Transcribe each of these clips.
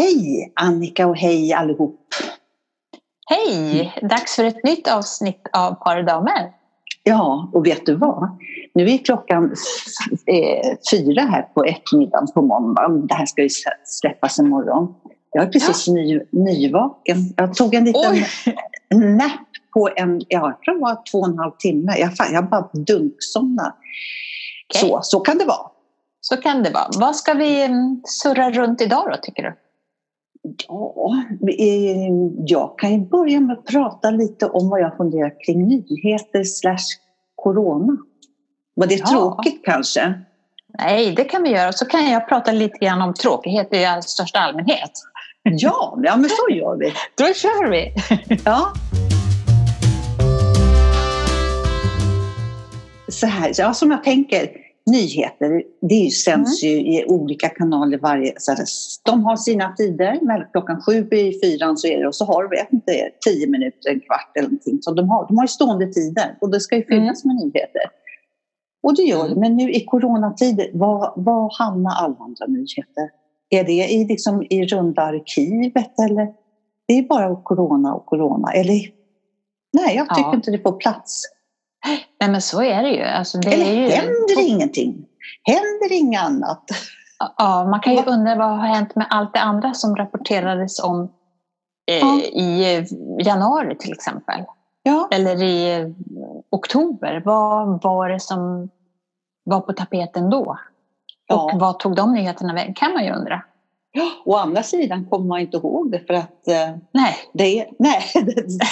Hej Annika och hej allihop! Hej! Dags för ett nytt avsnitt av Par damer. Ja, och vet du vad? Nu är klockan eh, fyra här på eftermiddagen på måndag. Det här ska ju släppas imorgon. Jag är precis ja. ny, nyvaken. Jag tog en liten Oj. nap på en, jag tror det var två och en halv timme. Jag, jag bara dunksomnade. Okay. Så, så kan det vara. Så kan det vara. Vad ska vi mm, surra runt idag då, tycker du? Ja, jag kan ju börja med att prata lite om vad jag funderar kring nyheter slash corona. Var det ja. tråkigt kanske? Nej, det kan vi göra. Så kan jag prata lite grann om tråkighet i all största allmänhet. Ja, ja men så gör vi. Då kör vi! Ja. Så här, ja, som jag tänker, nyheter, det sänds mm. ju i olika kanaler varje... Så här, de har sina tider, klockan sju i fyran så är det och så har de, inte, tio minuter, en kvart eller någonting. Så de har, de har ju stående tider och det ska ju fyllas mm. med nyheter. Och det gör det, mm. men nu i coronatider, var, var hamnar alla andra nyheter? Är det i, liksom, i runda arkivet eller? Det är bara corona och corona. Eller? Nej, jag tycker ja. inte det får plats. Nej men så är det ju. Alltså, det Eller ju... händer ingenting? Händer inget annat? Ja, man kan ju undra vad har hänt med allt det andra som rapporterades om eh, ja. i januari till exempel. Ja. Eller i oktober. Vad var det som var på tapeten då? Och vad tog de nyheterna vägen? kan man ju undra. Ja, å andra sidan kommer man inte ihåg det för att eh, nej. det är nej,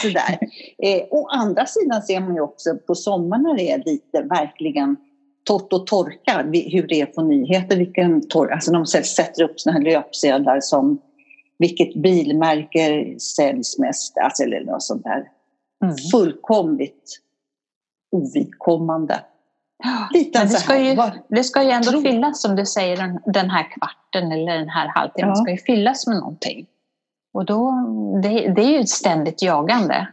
sådär. eh, å andra sidan ser man ju också på sommaren när det är lite verkligen torrt och torka hur det är på nyheter. Vilken torr, alltså de sätter upp såna här löpsedlar som vilket bilmärke säljs mest, alltså, eller något sånt där. Mm. Fullkomligt ovidkommande. Lite det, ska ju, det ska ju ändå Tro. fyllas, som du säger, den, den här kvarten eller den här halvtimmen. Ja. ska ju fyllas med någonting. Och då, det, det är ju ett ständigt jagande.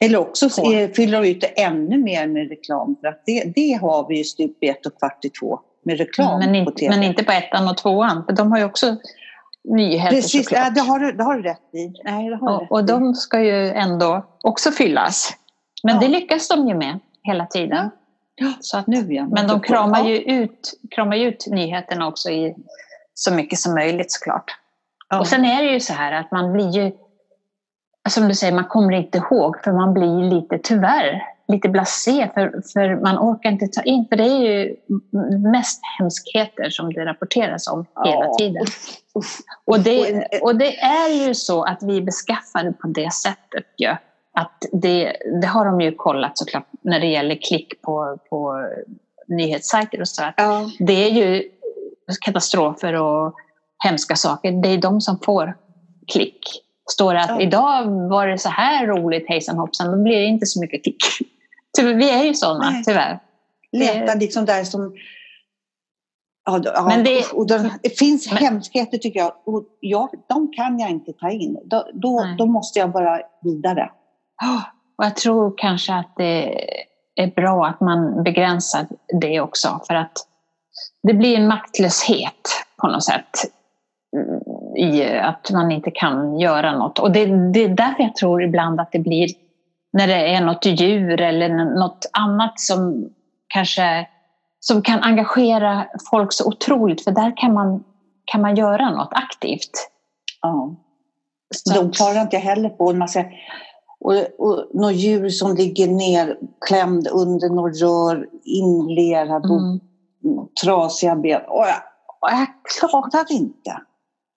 Eller också på. fyller de ut det ännu mer med reklam. För att det, det har vi ju stup i ett och kvart i två med reklam men, på TV. Men inte på ettan och tvåan, för de har ju också nyheter Precis, såklart. Ja, det, har du, det har du rätt i. Nej, det har och, rätt och de ska ju ändå också fyllas. Men ja. det lyckas de ju med hela tiden. Ja. Så att, nu igen. Men de kramar ju, ut, kramar ju ut nyheterna också i så mycket som möjligt såklart. Ja. Och sen är det ju så här att man blir ju, som du säger, man kommer inte ihåg för man blir lite, tyvärr, lite blasé för, för man orkar inte ta in, för det är ju mest hemskheter som det rapporteras om ja. hela tiden. Och det, och det är ju så att vi är beskaffade på det sättet. Ja att det, det, har de ju kollat såklart när det gäller klick på, på nyhetssajter och så. Ja. Det är ju katastrofer och hemska saker. Det är de som får klick. Står det att ja. idag var det så här roligt hejsan hoppsan, då blir det inte så mycket klick. Vi är ju sådana, Nej. tyvärr. Leta liksom där som Ja, ja, men det, och det, det finns men, hemskheter tycker jag. Och jag. De kan jag inte ta in. Då, då, då måste jag bara vidare. Och jag tror kanske att det är bra att man begränsar det också för att det blir en maktlöshet på något sätt i att man inte kan göra något. Och det, det är därför jag tror ibland att det blir när det är något djur eller något annat som kanske som kan engagera folk så otroligt, för där kan man, kan man göra något aktivt. Ja. De klarar inte heller på. Man säger, och, och något djur som ligger nerklämd under något rör, inlerad och mm. trasiga ben. Och jag, och jag klarar inte.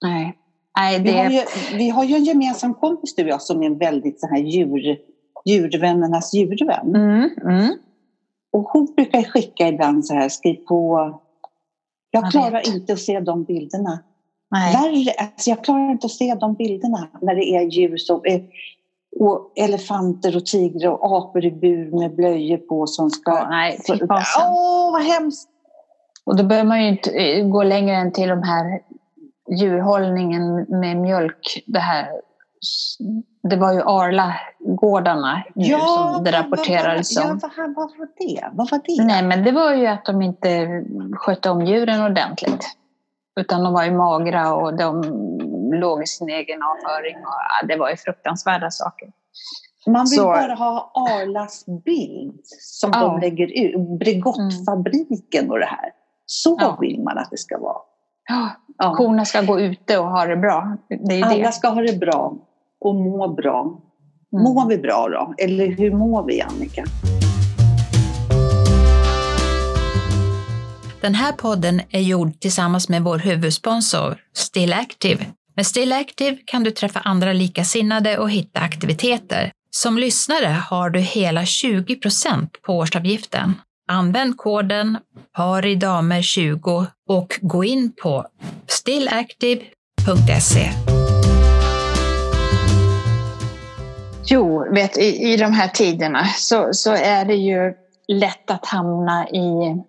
Nej. Nej, det... vi, har ju, vi har ju en gemensam kompis du och jag som är en väldigt så här djur, djurvännernas djurvän. Mm. Mm. Och hon brukar skicka ibland så här, skriv på... Jag, jag klarar vet. inte att se de bilderna. Nej. Värre, alltså jag klarar inte att se de bilderna när det är djur som och elefanter och tigrar och apor i bur med blöjor på som ska... Ja, nej, Åh, oh, vad hemskt! Och då behöver man ju inte eh, gå längre än till de här djurhållningen med mjölk. Det här det var ju Arla-gårdarna ja, som det rapporterades om. Ja, vad, vad, var det? vad var det? Nej, men det var ju att de inte skötte om djuren ordentligt. Utan de var ju magra och de låg i sin egen avföring. Och, ja, det var ju fruktansvärda saker. Man vill så, bara ha Arlas bild som ja. de lägger ut, Bregottfabriken och det här. Så ja. vill man att det ska vara. Ja, ja. korna ska gå ute och ha det bra. Det Alla det. ska ha det bra och må bra. Mm. Mår vi bra då? Eller hur mår vi, Annika? Den här podden är gjord tillsammans med vår huvudsponsor Still Active. Med Still Active kan du träffa andra likasinnade och hitta aktiviteter. Som lyssnare har du hela 20% på årsavgiften. Använd koden paridamer20 och gå in på stillactive.se. Jo, vet, i, i de här tiderna så, så är det ju lätt att hamna i,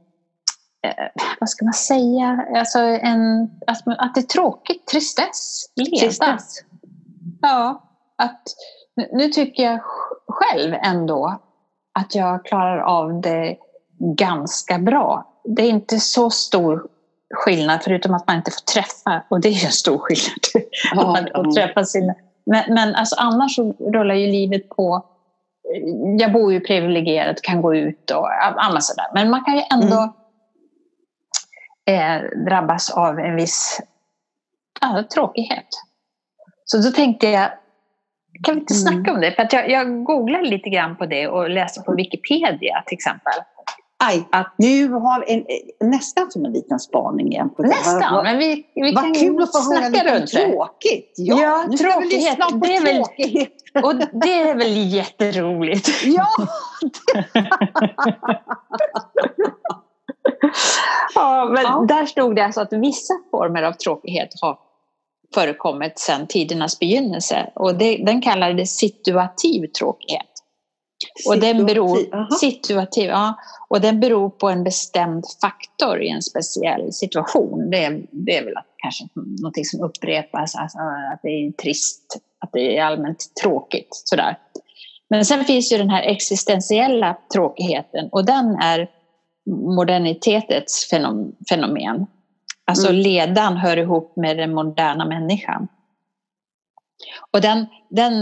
vad ska man säga, alltså en, att, att det är tråkigt, tristess, leda. Tristess. Ja, att nu tycker jag själv ändå att jag klarar av det ganska bra. Det är inte så stor skillnad förutom att man inte får träffa och det är ju en stor skillnad. Ja, man får träffa sina. Men, men alltså annars så rullar ju livet på. Jag bor ju privilegierat, kan gå ut och annat sådär. Men man kan ju ändå mm. Eh, drabbas av en viss ja, tråkighet. Så då tänkte jag, kan vi inte mm. snacka om det? För att jag, jag googlade lite grann på det och läste på Wikipedia till exempel. Aj, att nu har en, nästan som en liten spaning igen. På det. Nästan, vad, men vi, vi vad kan kul att få höra lite tråkigt. Ja, ja nu tråkighet. Ska vi på det är tråkighet. Väl, och det är väl jätteroligt? Ja! ja, men ja. där stod det alltså att vissa former av tråkighet har förekommit sedan tidernas begynnelse. Och det, den kallades situativ tråkighet. Och den beror, situativ, ja, och den beror på en bestämd faktor i en speciell situation. Det är, det är väl att, kanske något som upprepas, alltså, att det är trist, att det är allmänt tråkigt. Sådär. Men sen finns ju den här existentiella tråkigheten och den är modernitetets fenomen. Alltså mm. ledan hör ihop med den moderna människan. Och den, den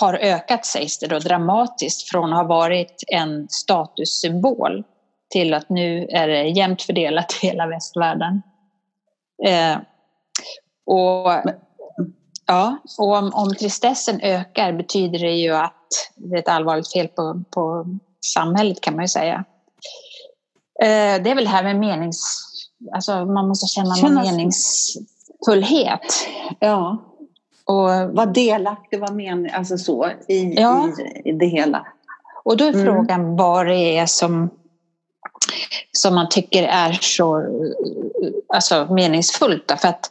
har ökat, sägs det då, dramatiskt från att ha varit en statussymbol till att nu är det jämnt fördelat i hela västvärlden. Eh, och, ja, och om, om tristessen ökar betyder det ju att det är ett allvarligt fel på, på samhället kan man ju säga. Eh, det är väl det här med menings... Alltså man måste känna någon meningsfullhet. Ja och vara delaktig, vara mening, alltså så, i, ja. i, det hela. Och då är mm. frågan vad det är som, som man tycker är så alltså, meningsfullt. För att,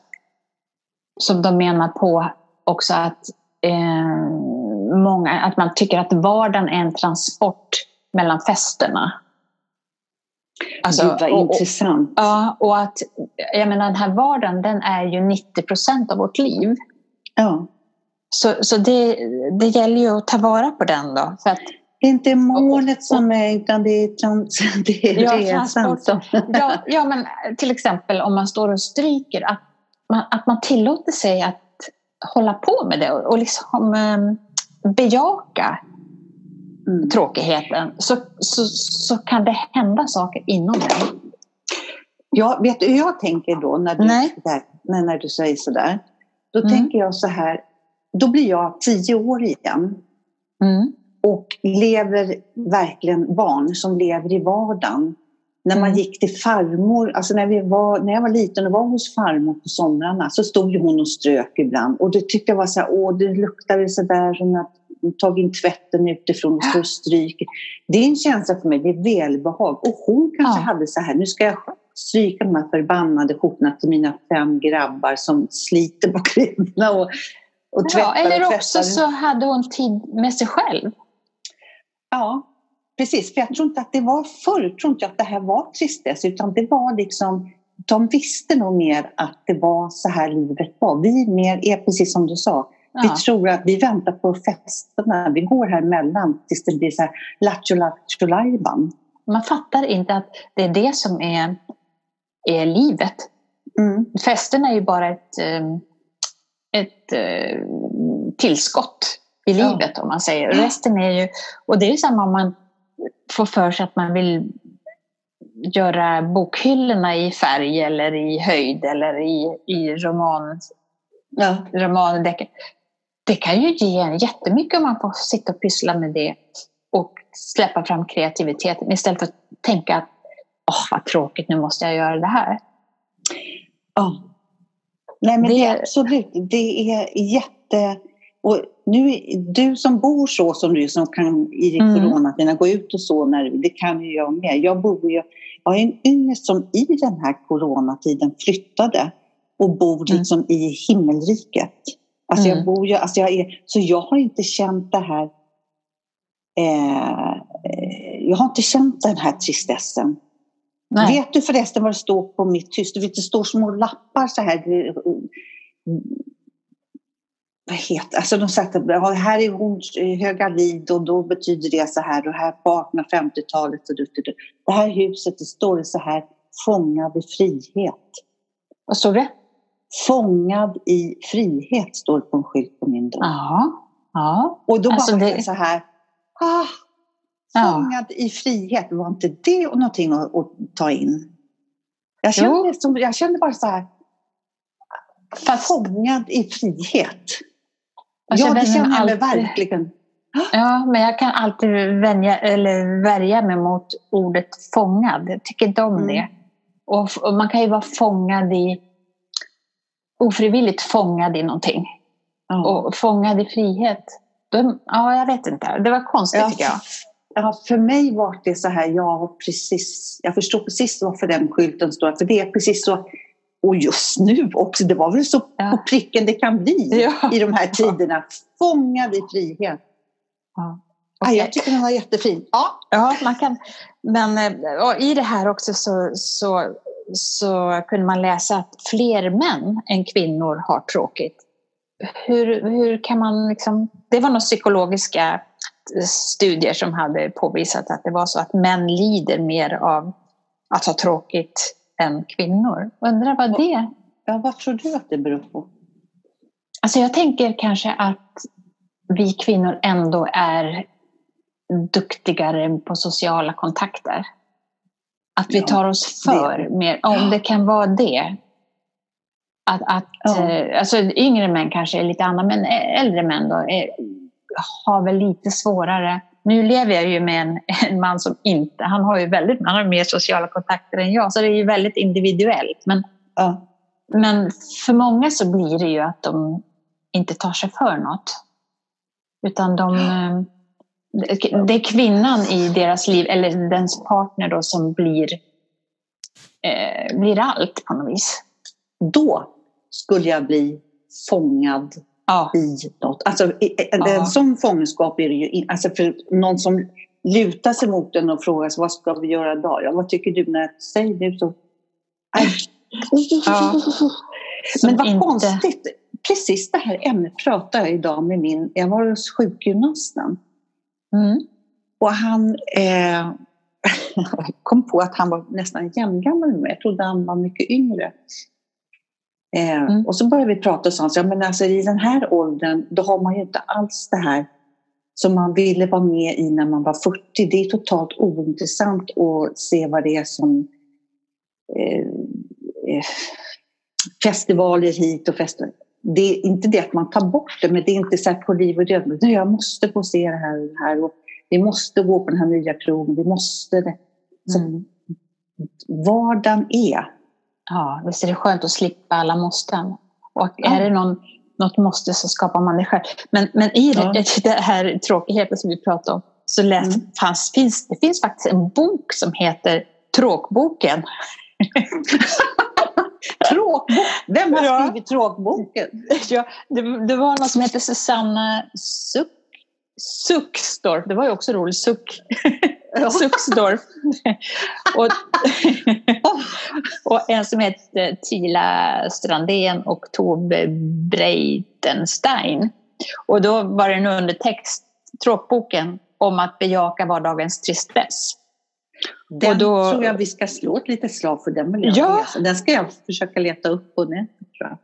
som de menar på också att, eh, många, att man tycker att vardagen är en transport mellan festerna. Alltså, Gud vad och, intressant. Och, ja, och att jag menar, den här vardagen den är ju 90 procent av vårt liv. Ja. Så, så det, det gäller ju att ta vara på den då. För att, det är inte målet som är, utan det är, trans, det är ja, resan. Ja, ja, men till exempel om man står och stryker, att man, att man tillåter sig att hålla på med det och, liksom um, bejaka mm. tråkigheten så, så, så kan det hända saker inom den. Ja, vet du hur jag tänker då när du, Nej. Där, när du säger sådär? Då mm. tänker jag så här, då blir jag tio år igen. Mm. Och lever verkligen barn som lever i vardagen. När man mm. gick till farmor, alltså när, vi var, när jag var liten och var hos farmor på somrarna så stod ju hon och strök ibland. Och det tyckte jag var så här, åh det luktade så där som att tagit in tvätten utifrån och står och stryker. Det är en känsla för mig, det är välbehag. Och hon kanske ja. hade så här, nu ska jag stryka de här förbannade skjortorna till mina fem grabbar som sliter på kvinnorna och, och tvättar. Ja, eller och också så hade hon tid med sig själv. Ja, precis. För jag tror inte att det var förr, tror inte att det här var tristess, utan det var liksom de visste nog mer att det var så här livet var. Vi mer är precis som du sa. Vi tror att vi väntar på festerna, vi går här emellan tills det blir så här lattjo Man fattar inte att det är det som är är livet. Mm. Festen är ju bara ett, ehm, ett eh, tillskott i Ja. livet om man säger. Resten är ju, och det är samma om man får för sig att man vill göra bokhyllorna i färg eller i höjd eller i, i roman, Ja. romandeckare. Det kan ju ge en jättemycket om man får sitta och pyssla med det och släppa fram kreativiteten istället för att tänka att åh vad tråkigt, nu måste jag göra det här. Ja. Nej, men det, Det- är absolut. Det är jätte... Och nu, du som bor så som du som kan i Mm. coronatiden gå ut och så, när, det kan ju jag med. Jag bor ju, jag har en yngst som i den här coronatiden flyttade och bor Mm. liksom i himmelriket. Alltså jag Mm. bor ju, alltså jag är, så jag har inte känt det här eh, eh, jag har inte känt den här tristessen. Nej. Vet du förresten vad det står på mitt hus? Du vet, det står små lappar så här. Vad heter alltså de sätter, ja, här är hon eh, Högalid och då betyder det så här och här på 1850-talet. Och du, du, du. Det här huset det står så här, fångad i frihet. Vad står det? Fångad i frihet står det på en skylt på min dörr. Ja. ja. Och då Alltså, bara det- så här, ah, Ja. fångad i frihet, var inte det någonting att, att ta in? Jag kände, som, jag kände bara så här, Fast, fångad i frihet. Alltså, ja, det känner jag mig alltid- verkligen. ja, men jag kan alltid vänja, eller värja mig mot ordet fångad. Jag tycker inte om Mm. det. Och, och man kan ju vara fångad i ofrivilligt fångad i någonting. Ja. Och fångad i frihet. Då, ja, jag vet inte. Det var konstigt Ja, tycker jag. Ja, för mig var det så här, jag precis, jag förstår precis varför den skylten står, för det är precis så, och just nu också, det var väl så Ja. på pricken det kan bli Ja. i de här tiderna. Fångad i frihet. Ja. Ja, jag tycker den var jättefin. Ja, Ja, man kan. Men eh, och i det här också så, så, så kunde man läsa att fler män än kvinnor har tråkigt. Hur, hur kan man liksom... Det var några psykologiska studier som hade påvisat att det var så att män lider mer av att ha tråkigt än kvinnor. Undrar vad det... ja, vad tror du att det beror på? Alltså jag tänker kanske att vi kvinnor ändå är duktigare på sociala kontakter. Att vi tar oss för mer, om det kan vara det. Att, att Ja. eh, alltså yngre män kanske är lite andra, men äldre män då är, har väl lite svårare. Nu lever jag ju med en, en man som inte, han har ju väldigt, han har mer sociala kontakter än jag, så det är ju väldigt individuellt. Men Ja, men för många så blir det ju att de inte tar sig för något. Utan de, eh, det är kvinnan i deras liv, eller dens partner då, som blir, eh, blir allt på något vis. då skulle jag bli fångad Ja, i något. Alltså, Ja. En sån fångenskap är det ju alltså för någon som lutar sig mot en och frågar vad ska vi göra idag? Ja, vad tycker du när säger det? Så... Ja. Men vad inte- konstigt. Precis det här ämnet pratade jag idag med min, jag var hos sjukgymnasten. Mm. Och han eh, kom på att han var nästan jämngammal med mig. Jag trodde han var mycket yngre. Eh, Mm. Och så började vi prata och sa ja, men alltså, i den här åldern då har man ju inte alls det här som man ville vara med i när man var 40. Det är totalt ointressant att se vad det är som eh, eh, festivaler hit och festivaler. Det är inte det att man tar bort det, men det är inte så här på liv och död. "Nu, Jag måste få se det här och det här. Och vi måste gå på den här nya krogen. Vi måste det. Så Mm. vardagen är. ja, visst är det skönt att slippa alla måsten. Och Ja. är det någon, något måste så skapar man det själv. Men, men i Ja. det här tråkigheten som vi pratade om så läs, Mm. fanns, finns, det finns faktiskt en bok som heter Tråkboken. Tråkbok. Vem har Ja. skrivit tråkboken? Ja, det, det var någon som hette Susanna Suck, Sucksdorf. Det var ju också roligt. Suck. Sucksdorf. och, och en som hette Tila Strandén och Tove Breitenstein. Och då var det en undertext, tråkboken, om att bejaka vardagens tristess. Den och då, tror jag vi ska slå ett litet slag för. Den vill ja. läsa. Den ska jag försöka leta upp på nätet.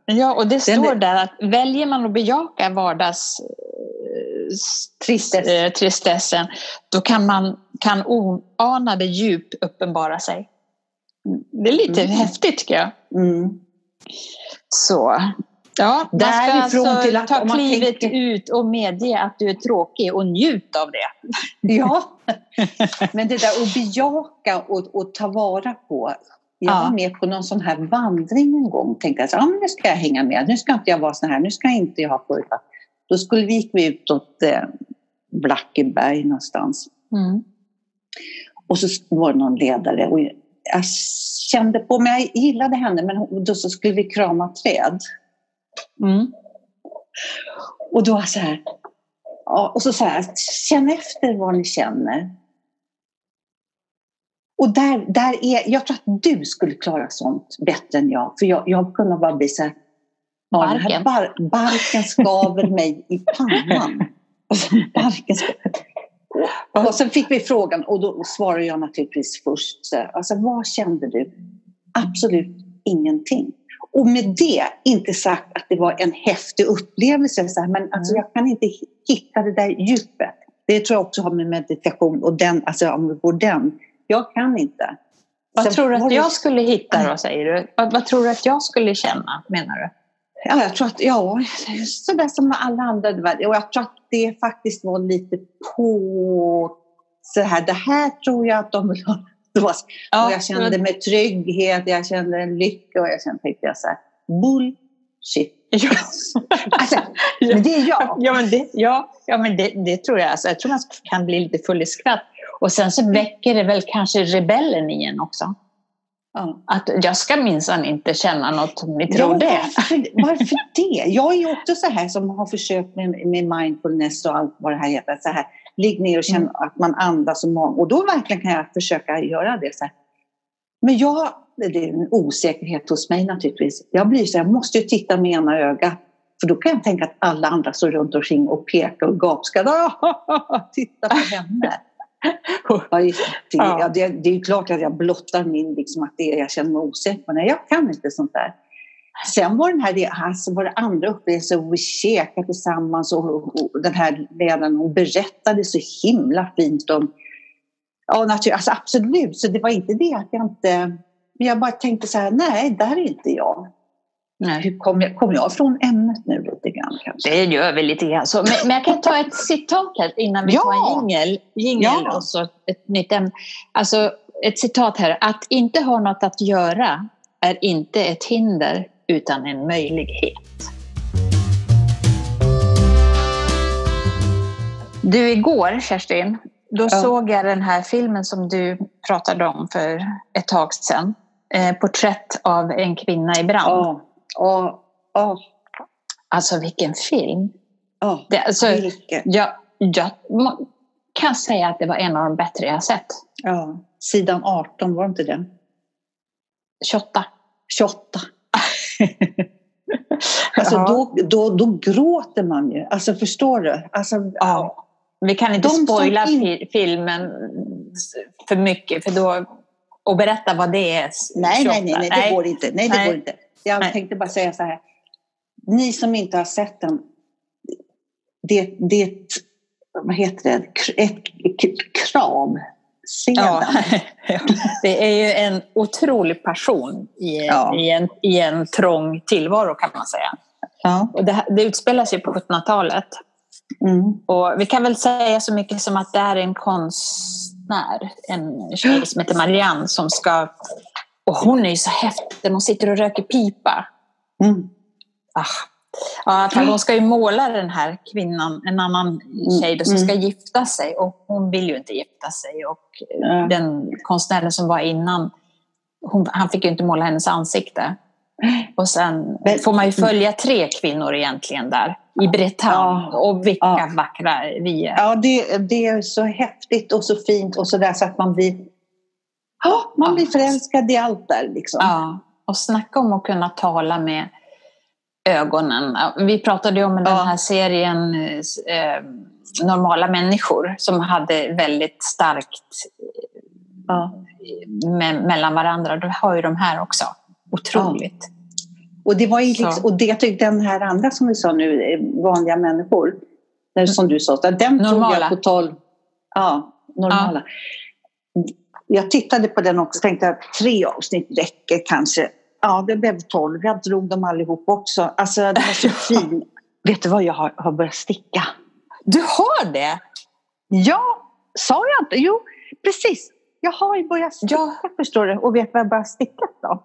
Ja, och det den står är... där att väljer man att bejaka vardags Tristess. Eh, tristessen, då kan, man, kan oanade djup uppenbara sig. Det är lite mm. häftigt tycker jag. Mm. Så. Ja, Därifrån alltså till att ta klivet tänker... ut och medge att du är tråkig och njut av det. Ja, men det där att bejaka och, och ta vara på. Jag var med på någon sån här vandring en gång. Tänkte att ja, nu ska jag hänga med. Nu ska inte jag vara sån här. Nu ska jag inte jag ha förutfatt. Då skulle vi, gick vi utåt eh, Blackeberg någonstans. Mm. Och så var det någon ledare och jag kände på mig, jag gillade henne men då så skulle vi krama träd. Mm. Och då så här, ja, och så så här, känn efter vad ni känner. Och där, där är, jag tror att du skulle klara sånt bättre än jag. För jag, jag kunde bara bli så här, barken, ja, bar, barken skaver mig i pannan. Alltså, barken skaver. Och sen fick vi frågan och då svarade jag naturligtvis först. Alltså, vad kände du? Absolut ingenting. Och med det, inte sagt att det var en häftig upplevelse, så här, men alltså, mm. jag kan inte hitta det där djupet. Det tror jag också har med meditation och den, alltså om vi går den. Jag kan inte. Vad Sen, tror du att jag skulle hitta då, säger du? Vad, vad, tror du att jag skulle känna, menar du? Ja, jag tror att, ja, sådär som alla andra. Och jag tror att det faktiskt var lite på så här, det här tror jag att de vill ha. Ja, och jag kände mig trygghet, jag kände en lycka och jag kände, tänkte jag så här, bullshit. Ja. alltså, men det är jag. Ja, men det, ja, ja, men det, det tror jag. Alltså, jag tror man kan bli lite full i skratt. Och sen så väcker det väl kanske rebellen igen också. Ja. Att jag ska minsann inte känna något om ni tror ja, det. Varför, varför det? Jag är ju också så här som har försökt med, med mindfulness och allt vad det här heter. Så här, ligg ner och känn mm. att man andas och mag. Och då verkligen kan jag försöka göra det. Så här. Men jag, det är en osäkerhet hos mig naturligtvis. Jag blir så jag måste ju titta med ena ögat. För då kan jag tänka att alla andra står runt omkring och pekar och gapskrattar. Titta på henne. Ja, det, ja. det, det, är klart att jag blottar min, liksom, att det, jag känner mig osäker. Men jag kan inte sånt där. Sen var, den här, alltså var det andra upplevelser och vi käkade tillsammans och, och, och den här ledaren hon berättade så himla fint om Ja, natur, alltså absolut, så det var inte det att jag inte... Men jag bara tänkte så här, nej, där är inte jag. Nej. Hur kom, jag, kom jag från ämnet nu lite grann kanske? Det gör vi lite grann. Så, men, men jag kan ta ett citat här innan vi ja. tar en jingel, jingel ja. och så ett nytt ämne. Alltså ett citat här. Att inte ha något att göra är inte ett hinder utan en möjlighet. Du, igår Kerstin, då ja. såg jag den här filmen som du pratade om för ett tag sedan. Eh, porträtt av en kvinna i brand. Ja. Oh, oh. Alltså vilken film! Oh, det, alltså, jag, jag kan säga att det var en av de bättre jag sett. Ja, sidan 18, var det inte den? 28. 28. alltså ja. då, då, då gråter man ju. Alltså förstår du? Alltså, ja. Vi kan inte spoila in... filmen för mycket för då, och berätta vad det är. Nej, nej, nej, nej, det går inte. Nej, det nej. går inte. Jag Nej. tänkte bara säga så här. Ni som inte har sett den. Det, det vad heter det, ett, krav. Ja, det är ju en otrolig passion i, ja. i, en, i en trång tillvaro kan man säga. Ja. Och det, det utspelar sig på 1700-talet. Mm. Och vi kan väl säga så mycket som att det är en konstnär, en tjej som heter Marianne som ska och hon är ju så häftig, hon sitter och röker pipa. Mm. Ah. Ja, för hon ska ju måla den här kvinnan, en annan tjej då, som ska mm. gifta sig och hon vill ju inte gifta sig. Och mm. den konstnären som var innan, hon, han fick ju inte måla hennes ansikte. Och sen får man ju följa tre kvinnor egentligen där i Bretagne. Ja, och vilka ja. vackra vi är. Ja, det, det, är så häftigt och så fint och så där så att man blir Ja, man blir förälskad i allt där. Liksom. Ja, och snacka om att kunna tala med ögonen. Vi pratade ju om den här serien eh, Normala människor som hade väldigt starkt Ja. med, mellan varandra. Det har ju de här också. Otroligt. Och det var ju liksom, och det tyckte den här andra som vi sa nu, eh, vanliga människor, där, som du sa, den tog. Normala. jag på 12. Ja, normala. Jag tittade på den också och tänkte att tre avsnitt räcker kanske. Ja, det blev 12. Jag drog dem allihop också. Alltså, det var så fin. Vet du vad, jag har, har börjat sticka. Du har det? Ja, sa jag inte? Jo, precis. Jag har ju börjat sticka, Ja. förstår du. Och vet vad jag börjat sticka då?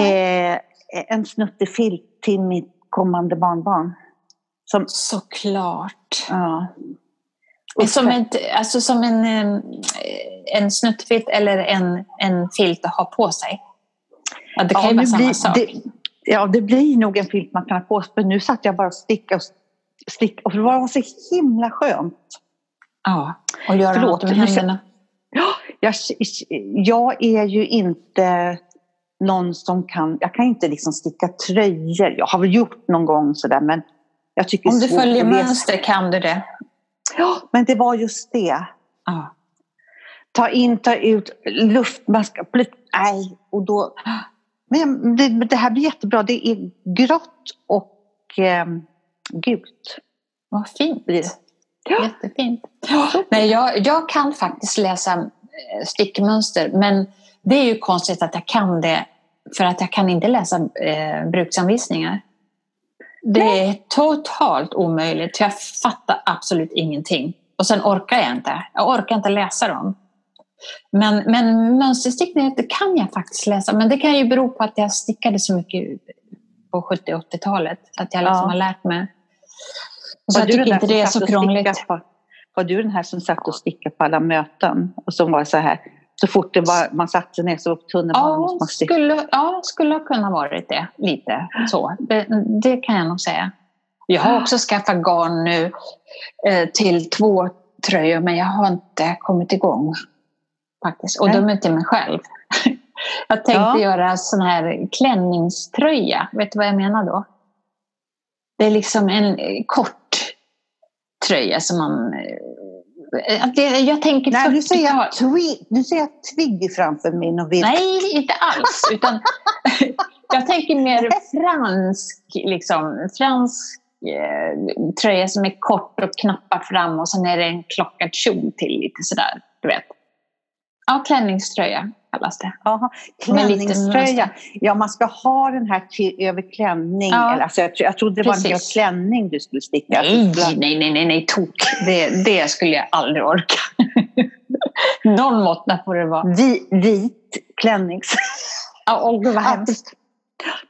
Eh, en snuttefilt till mitt kommande barnbarn. Som, Såklart. ja. Och som, ett, alltså som en, eh, en snuttfilt eller en, en filt att ha på sig? Ja, det kan ju nu vara samma blir- sak. Det, ja, det blir nog en filt man kan ha på sig. Men nu satt jag bara och stickade och stickade. Och det var så himla skönt. Ja, och göra Förlåt, något med händerna. Jag, jag är ju inte någon som kan... Jag kan inte liksom sticka tröjor. Jag har väl gjort någon gång sådär men jag tycker Om du följer mönster kan du det. Ja, men det var just det. Ja. Ta in, ta ut, luft, man ska... plut- Nej, och då... Men det, det här blir jättebra. Det är grått och eh, gult. Vad fint. Blir det. Ja. Jättefint. Nej, jag, jag kan faktiskt läsa eh, stickmönster men det är ju konstigt att jag kan det för att jag kan inte läsa eh, bruksanvisningar. Det är totalt omöjligt. Jag fattar absolut ingenting. Och sen orkar jag inte. Jag orkar inte läsa dem. Men, men mönsterstickning det kan jag faktiskt läsa. Men det kan ju bero på att jag stickade så mycket på 70 och 80-talet. Att jag liksom Ja. har lärt mig. Så Var jag tycker inte det är satt så och krångligt. På, var du den här som satt och stickade på alla möten? Och som var så här, så fort det var, man satte sig ner så var tunnelbanan Ja, man sticka. skulle, ja, skulle ha kunnat varit det. Lite så. Det, det kan jag nog säga. Jag har också skaffat garn nu eh, till två tröjor men jag har inte kommit igång. Faktiskt. Och är till mig själv. Jag tänkte Ja. göra sån här klänningströja. Vet du vad jag menar då? Det är liksom en eh, kort tröja som man... eh, jag tänker Nej, nu ser 40-tal. jag, twi, nu ser jag Twiggy framför min och vill. Nej, inte alls. Utan jag tänker mer fransk, liksom, fransk eh, tröja som är kort och knappar fram och sen är det en klockad kjol till lite sådär. Du vet. Ja, klänningströja kallas det. Lite klänningströja. Ja, man ska ha den här över klänning. Ja. Eller, alltså, jag, jag trodde det var en hel klänning du skulle sticka. Nej, nej, nej, nej, nej, tok. Det, det skulle jag aldrig orka. Någon måtta får det vara. Vi, vit klännings... Ja, åh, gud vad hemskt.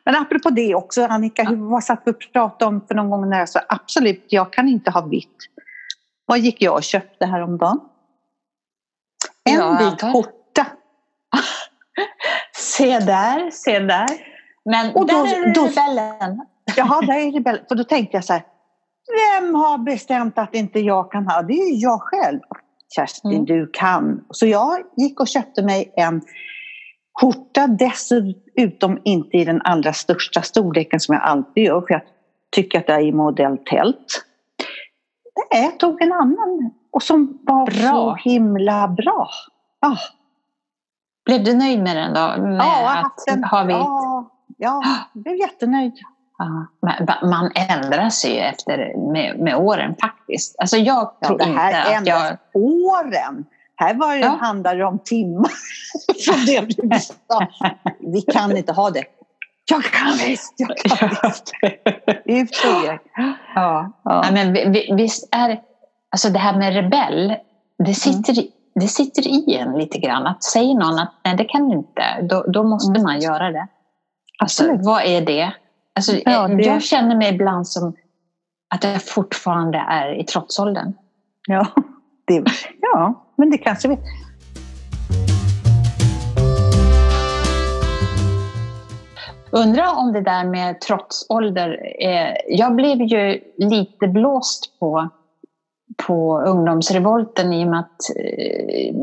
Men apropå det också, Annika, hur, vad satt vi och pratade om för någon gång när jag sa absolut, jag kan inte ha vitt. Vad gick jag och köpte häromdagen? En Ja, vit antar. skjorta. Se där, se där. Men Och då- där är då- rebellen. Jaha, där är väl, för då tänkte jag så här, vem har bestämt att inte jag kan ha? Det är ju jag själv. Kerstin, Mm. du kan. Så jag gick och köpte mig en skjorta, dessutom inte i den allra största storleken som jag alltid gör, för jag tycker att det är i modell tält. Nej, jag tog en annan och som var Bra. så himla bra. Ah, Blev du nöjd med den då? Med ja, att haft en, ha ja, ja, jag blev jättenöjd. Ja, man ändras ju efter med, med åren faktiskt. Alltså jag Ja, tror det här inte att jag... åren. Här var det, Ja. handlar det om timmar från det du sa. Vi kan inte ha det. Jag kan visst, jag kan visst. Er. Ja. Ja. Nej, men vi- vi- visst är alltså det här med rebell, det sitter, i- det sitter i en lite grann. Att säga någon att nej, det kan du inte, då, då måste Mm. man göra det. Alltså, Absolut. vad är det? Alltså, Ja, det- Jag känner mig ibland som att jag fortfarande är i trotsåldern. Ja, det, ja, men det kanske vi... Undrar om det där med trotsålder, eh, jag blev ju lite blåst på, på ungdomsrevolten i och med att eh,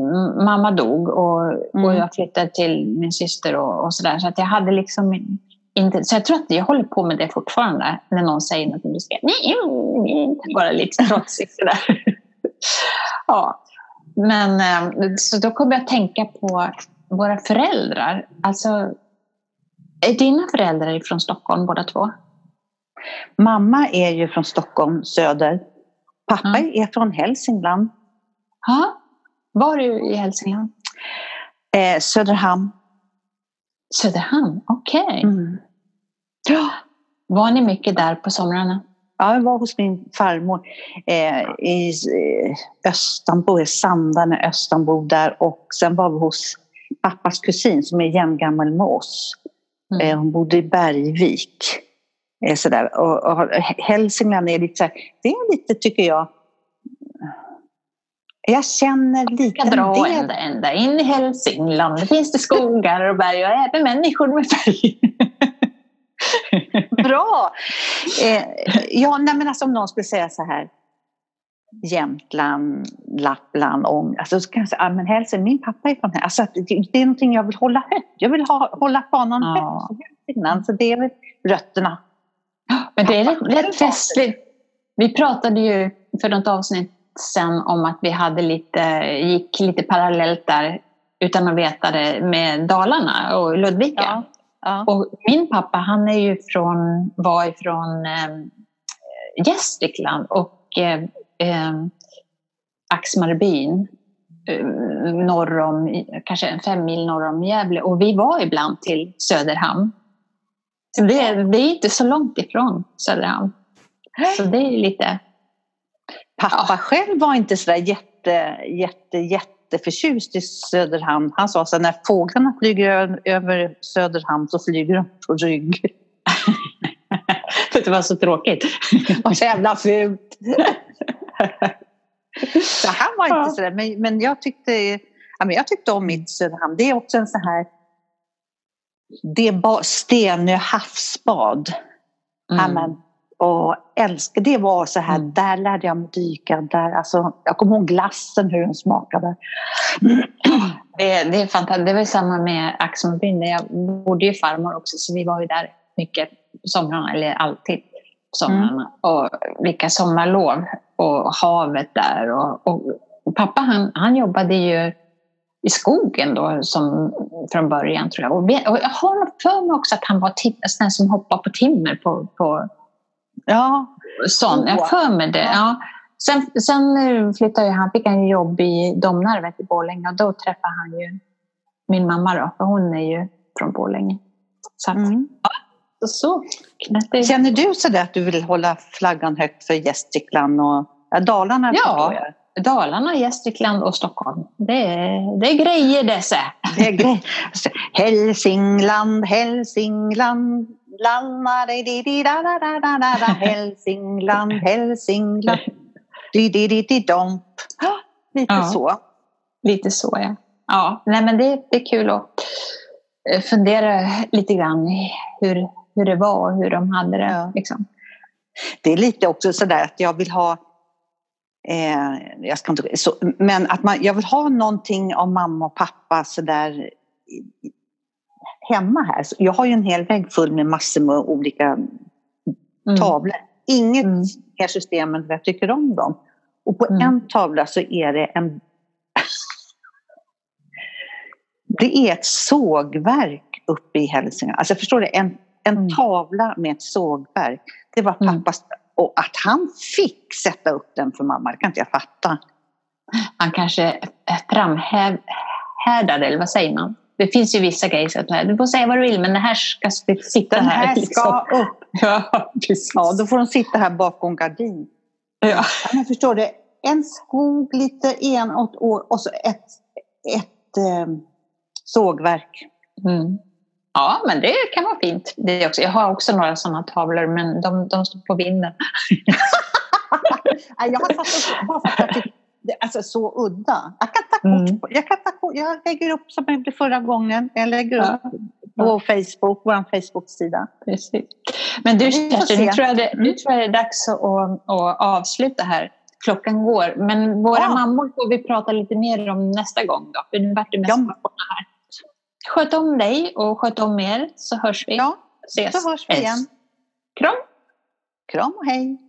mamma dog och, Mm. och jag flyttade till min syster och, och sådär. Så att jag hade liksom inte, så jag tror att jag håller på med det fortfarande när någon säger något och du ska bara lite trotsigt sådär. ja. men eh, så då kommer jag att tänka på våra föräldrar. Alltså, är dina föräldrar från Stockholm båda två? Mamma är ju från Stockholm, söder. Pappa mm. är från Hälsingland. Ja. Var du i Hälsingland? Eh, Söderhamn. Söderhamn, okej. Okay. Mm. Var ni mycket där på somrarna? Ja, jag var hos min farmor eh, i eh, Östanbo, i Sandarne, Östanbo där och sen var vi hos pappas kusin som är jämngammal med oss. Mm. Eh, hon bodde i Bergvik. Eh, sådär. Och, och Hälsingland är lite så här, det är lite tycker jag jag känner lite jag dra en ända, in i Hälsingland. Det finns det skogar och berg och även människor med färg. Bra! Eh, ja, nej, men alltså, om någon skulle säga så här Jämtland, Lappland, Ång. Alltså, så kan jag säga, ah, men Hälsingland, min pappa är från här. Alltså, det, det är någonting jag vill hålla högt. Jag vill ha, hålla fanan ja. högt. Så det är väl rötterna. Men det är rätt, rätt festligt. Vi pratade ju för något avsnitt sen om att vi hade lite, gick lite parallellt där utan att veta det med Dalarna och Ludvika. Ja. Ja. Och min pappa han är ju från, var ifrån eh, Gästrikland och eh, eh, Axmarbyn eh, norr om, kanske fem mil norr om Gävle och vi var ibland till Söderhamn. Så det, det är inte så långt ifrån Söderhamn. Så det är lite... Pappa ja. själv var inte sådär jätte, jätte, jätte jätteförtjust i Söderhamn. Han sa att när fåglarna flyger över Söderhamn så flyger de på rygg. det var så tråkigt. Var så jävla fult. så han var inte sådär, men, men jag tyckte, ja, men jag tyckte om mitt Söderhamn. Det är också en sån här det är Stenö havsbad. Mm och älskade, det var så här, mm. där lärde jag mig dyka. Där, alltså, jag kommer ihåg glassen, hur den smakade. Det, det är fantastiskt. Det var samma med Axelbyn. Jag bodde ju farmor också, så vi var ju där mycket på somrarna, eller alltid på somrarna. Mm. Och vilka sommarlov och havet där. Och, och, och pappa han, han jobbade ju i skogen då som, från början tror jag. Och, och jag har för mig också att han var sån som hoppade på timmer på, på Ja, sån. Jag för mig det. Ja. Sen, sen flyttade han, fick han jobb i Domnarvet i Borlänge och då träffade han ju min mamma då, för hon är ju från Borlänge. Så, att, mm. ja, så knäppte. Känner du sådär att du vill hålla flaggan högt för Gästrikland och ja, Dalarna? Ja, Dalarna, Gästrikland och Stockholm. Det är, det är grejer dessa. Det är grejer. Hälsingland, Hälsingland, Hälsingland, Hälsingland. Di-di-di-di-domp. Lite ja. så. Lite så, ja. Ja, nej, men det, det är kul att eh, fundera lite grann hur, hur det var och hur de hade det. Liksom. Det är lite också sådär att jag vill ha eh, jag ska inte, så, men att man, jag vill ha någonting av mamma och pappa sådär hemma här. Jag har ju en hel vägg full med massor med olika mm. tavlor. Inget mm. mer system än jag tycker om dem. Och på mm. en tavla så är det en... det är ett sågverk uppe i Hälsingland. Alltså förstår du? En, en mm. tavla med ett sågverk. Det var mm. pappas... Och att han fick sätta upp den för mamma, det kan inte jag fatta. Han kanske framhärdade, eller vad säger man? det finns ju vissa grejer att du får säga vad du vill men det här ska sitta Den här. här ska liksom. upp. Ja, precis. ja, då får de sitta här bakom gardin. Ja. Men förstår du, en skog lite enåt och så ett, ett eh, sågverk. Mm. Ja, men det kan vara fint. Det också. Jag har också några sådana tavlor men de, de står på vinden. jag har satt upp bara för att jag tycker alltså så udda. Jag kan ta kort mm. jag, kan ta kort, jag lägger upp som jag gjorde förra gången. Jag lägger upp ja. på Facebook, vår Facebook-sida. Precis. Men du Kerstin, nu tror, jag det, nu tror jag det är dags att, att avsluta här. Klockan går. Men våra ja. mammor får vi prata lite mer om nästa gång då. För nu vart det mest ja. här. Sköt om dig och sköt om er så hörs vi. Ja, ses. så hörs vi igen. Kram. Kram och hej.